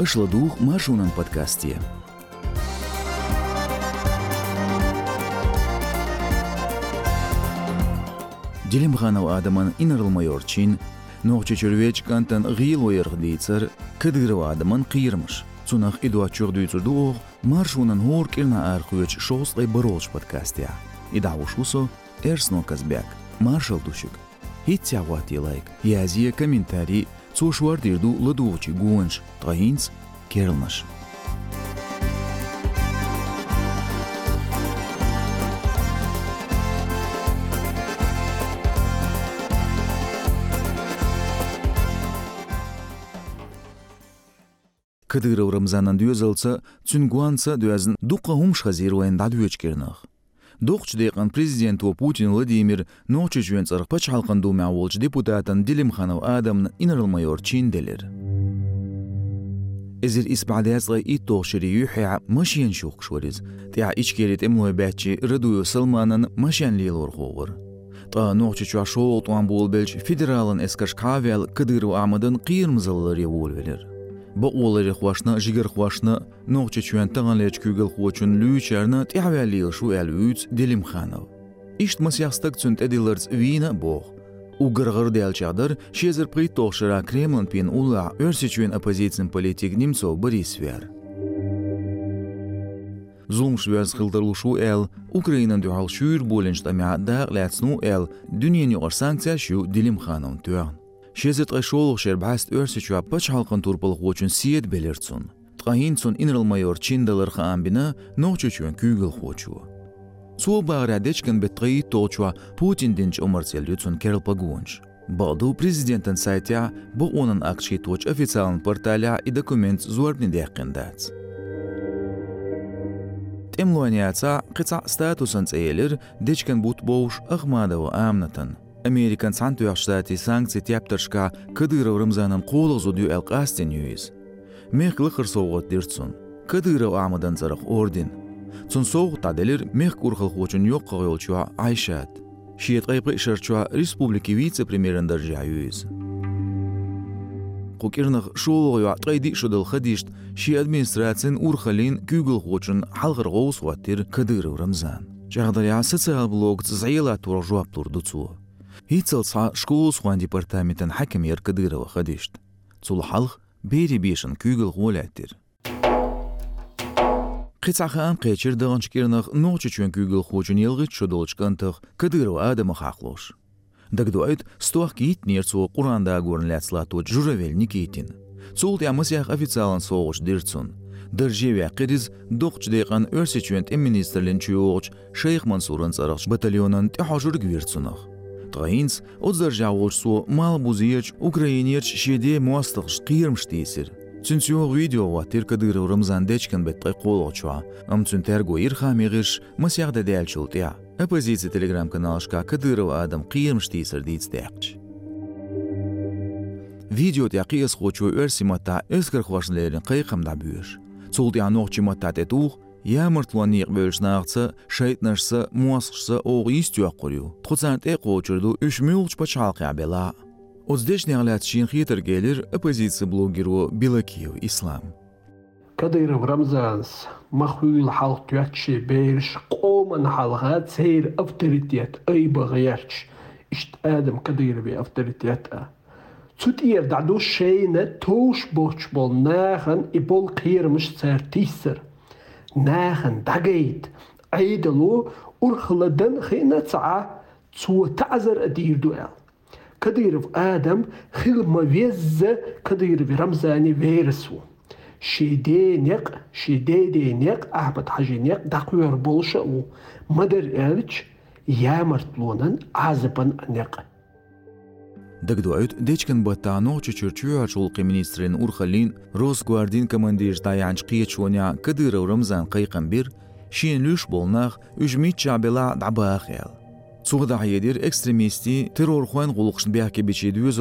Ышладух маршунан подкасте. Дилемханов адаман инарылмайорчин, Ноғчы чөрвеч кантан ғил ойырғы дейцер, кыдыры адаман қиырмыш. Цунах идуа чөрдүйцер дуох, маршунан хор кирна архуеч шослай боролч подкастия. Идауш Эрсно Казбек, Маршал Душик. Хитя лайк, язия комментарий, цушвар дирду ладуучи гуанш, таинц, керлнаш. Кыдыров Рамзанан дюзалца, цюнгуанца дюазн дуqa humш хазируен да дюечкернах. Доқч дейқан президент Путин Владимир ночи жуен царқпач халқанду мәволч депутатан Дилимханов Адам инарылмайор чинделер. إذر إسبعداز غي إيتو شري يحيى مشين شوق شوريز تيع إيشكيريت إملو باتشي ردو سلمانن مشين ليلور غوغر تا نوچ چوا شو طوان بول بلج فيدرالن اسكش كافيل كديرو عمدن قير مزلر يول ولر Бо олари хуашна, жигер хуашна, ноғче чуян таңан леч күгіл хуачун лүйчерна тявялил шу әл үйц делимханов. Ишт масястык цүнт эдилерц вина бог. Угыргыр дәлчадыр, шезер прит тоқшыра Кремлін пен ула өрсі чуен оппозицин политик Немцов Борис Вер. Зулм швяз хылдырлушу әл, Украинан дюхал шүйр болен штамя да ләцну әл, дүниені ор санкция шу Делимханов шезетқай шолуқшер бәст өрсічуа пыч халқын турпылық өчін сиет белерцун. Тқаинцун инрыл майор чиндалырқы амбіні ноқчучуен күйгіл хочуа. Суо бағрадечкін бетқаи толчуа Путин динч омарцел люцун керл пагуынч. Балду президентін сайтя бұ оның ақши точ официалын порталя и документ зуарбни дәққиндац. Темлуанияца қыца статусын цейлер дечкін бұт боуш ағмадауы амнатын – Amerikan Santuaq штати санкции тяптаршка Кадыров зудю әл қастен юиз. Мех лықыр соғыт дирцун. Кадыров амадан зарық орден. Цун соғыт аделер мех курхал хочун йоқ қағылчуа Айшат. Шиет қайпы ишарчуа республики вице-премьерен дәржа юиз. Қукирнық шолығы атқайди шудыл хадишт ши администрациян урхалин күгіл хочун халғыр ғоус ваттир Кадыров Рамзан. Жағдаря социал блог цзайла тур жуап тур дуцуы. هيتسلصحة شكوص غاندي برتامتن حكم يركديرة وخديشت تصلحلخ بيري بيشن كوغل غولاتر Қицахан қечір дығын шкернах ночи чуен күйгіл хучын елғит шудолчкантық кадыру адамы хақлош. Дагдуайт стуах кейт нерцу құранда көрінләтсілатуд журавелні кейтін. Цулт ямысяқ официалын соғыш дырцун. Дыржеве қедіз доқч дейқан өрсі чуен министрлін чуеғыч Шейх Мансурын сарықш батальонын тихожыр. Траинц отзаржаволсу мал бузиеч украинерч шеде муастыгш қиырмш дейсір. Цүнсио видеоға теркадыры Рамзан дечкен беттай қолочуа. Ам цүнтерго ирха мегиш масяғда дәлчултия. Оппозиция телеграм-каналышка Кадырова адам қиырмш дейсір дейц дәқч. Видео тя қиыс хочу өрсимата өскір хвашнлерін қайқымда бүйір. Цултия ноқчимата тетух ямыртлуани иқбеӯшнағца шайтнашса муасқшса оғиис тюаққурю тхуцанте қочурду үшмюлчпа чалқиабела уздешни алятшин хитр гелир оппозиция блогеру белакиев ислам. Кадыров рамзанс махуил халық тюатчи бейрш қоман халға цейр авторитет айбағыярч ишт адам кадырови авторитета Tutjer da du skjene tors bortsboll nähen قير مش تسير تيسر ناخن دقيت عيدلو أرخلدن خينا تسعى تسو تعزر أدير دوال كدير في آدم خيل ما ويز كدير في رمزاني فيرسو شيدينيق شيديدينيق أحمد حاجينيق دقوير بولشا و مدر إلش يامرتلونن عازبن نيق Дагдуают дечкин батано чечерчуя чулки министрин урхалин Росгвардин командирда янчкия чуня кадыров Рамзан Кайкамбир шин люш болнах үжмит чабела дабахел. Цуғда экстремисти террор хуан гулықшын бәке бечеді өз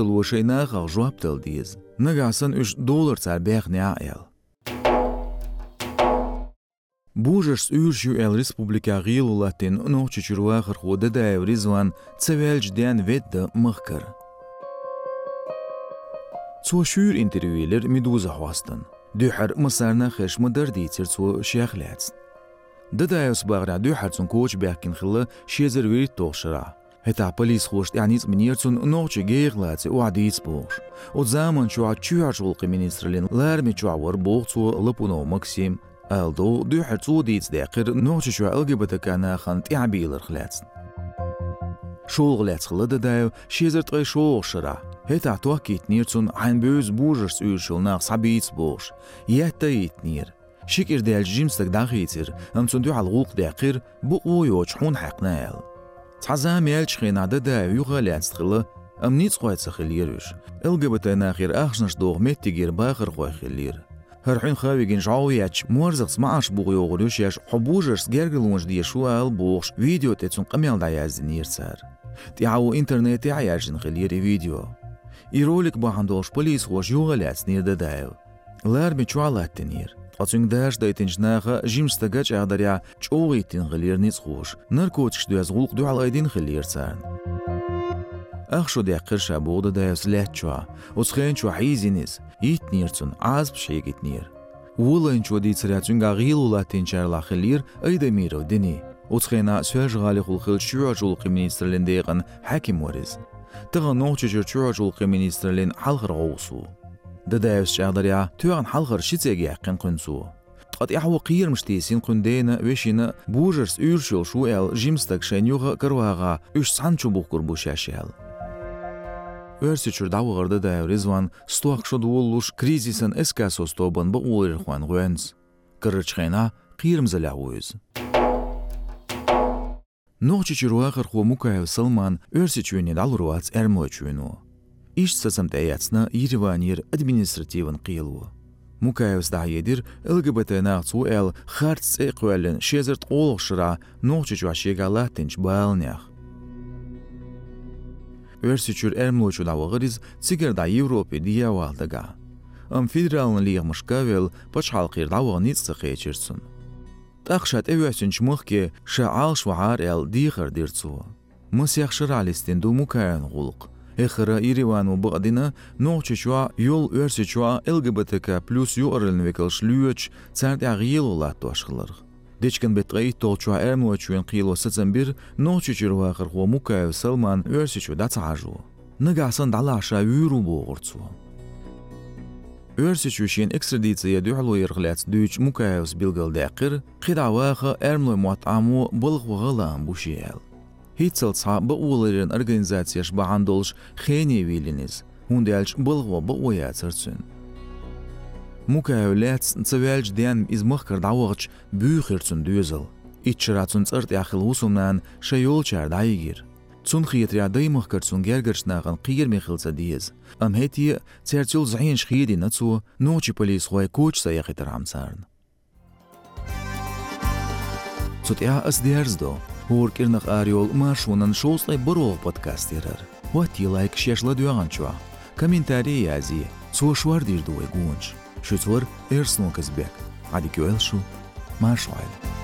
үш доллар цар бәқ не айыл. Бужеш үржу әл республика ғил ұлаттен нөчі чүруа қырқуды да әуризван ден ведда мыхкар. Цо шүр интервьюлер Медуза хвастан. Duher masarna khish modar dieter zu shechlets. Dadayos bagra duher zum coach berkin khille shezer wir toshra. Heta polis khost yani minir zum noche geglats u adits boch. O zaman chu a chuachul ministrlin lar mi chuawar boch zu lupuno Maxim Aldo duher zu dits deqir noche chu LGBT kana шезер Хета туакит нирцун айн бөз бужырс үйшыл нах сабиц бош. Ятта итнир. شكر ديال جيمستك داغيتر ام تندو على الغوق داقير بو اويو تحون حقنال تعزام يالش خينا دا يغالي تخلا ام نيت خوي تخليروش الجبت ناخير اخشنش دوغ متيجير باخر خوي خلير هرحين خاويجين جاوياتش مورزقس معاش بوغ يوغلوش ياش حبوجرس جرجلونش دي شو بوغش فيديو تتسون قميل دايازن يرسار تعو انترنت عياجن خليري فيديو Ироlik bahandoosh polis ghosh yughalac nirdedaev. Lar mi chualat nir. Qatsungdash da itinjnaga jimstaga chagdarya choghi tin ghilir nis ghosh. Narkotish duaz gulq dual aidin ghilir san. Ахшу дя қырша боғды да әсіләт чуа, ұсқен чуа хейзініс, ит нерцін, аз пшей кет нер. Уылын чуа дейцірәтсін ғағил ұлаттен чарла қылир, әйді мейрі діні. Ұсқена сөз ғалі құлқыл шуа جول مينستر لين حلغر غوصو ددايس شاغدريا توغن حلغر شيتيغي حقن قنسو قد يحو قير مشتيسين قندينا ويشينا بوجرس اورشل شو ال جيمستك شنيوغا كرواغا اش سانچو بوكر بوشاشيال Örsichur davgırda da Rizvan stuaqşod wolluş krizisin eskasos toban bu ulir xwan güens. Kırıçxena qiyirmzala uyuz. Noçiçir waqır xo mukayev Salman örsichüni dalruats ermoçünu. İş sasam tayatsna Yirivanir administrativin qiyilwu. Mukayev zdayedir LGBT naqsu el xarts eqwelin şezert olğşıra noçiçwa şegalatınç balnях. Өрсичүр эрмлочу давагырыз цигер да Европе дия валдага. Ам федералны лиг мышкавел пачхал қир давагы ниц қечерсін. Тақшат эвесін чмықке шаал шваар эл дихар дирцу. Мыс яхшыр алистен ду мукаян ғулық. Эхыра Иривану бұғдина ноғчычуа юл өрсичуа ЛГБТК плюс юрылын векіл шлюөч царт ағиел олат туашқылырғы. ديشكن بتغي توچوا ارم وچوين قيلو ستنبير نوچي چروا خرخو موكا سلمان ورسيچو داتعاجو نگاسن Өрсі үшін экстрадиция дүйілу ерғіләц дүйіч мұкайыз білгіл дәқір, қидавақы әрмлой муатаму бұлғығылан бұшел. Хитсылца бұ олырын организацияш бағандолш хене вилініс, үндәлш бұлғы бұ оя цырцүн. Мұкайыләц цывәлш дән измыққыр дауығыч бүйіқірцүн дүйізіл. Итшырацүн цырт яқыл ұсымнан шайол цун хиетриа цун гергарш гергершнаган қигер мехилса диез. Ам хетие церцюл зайен шхиеди нацу, ночи полис хуай коч са яхитар амсарн. Цут я ас диарздо, хур кирнах ариол машунан шоуслай бурол подкастерар. Вати лайк шешла дюанчуа. Комментарии ази, цушвар дирдуэ гунч. Шуцвар эрснул казбек. Адикюэлшу, машуайль.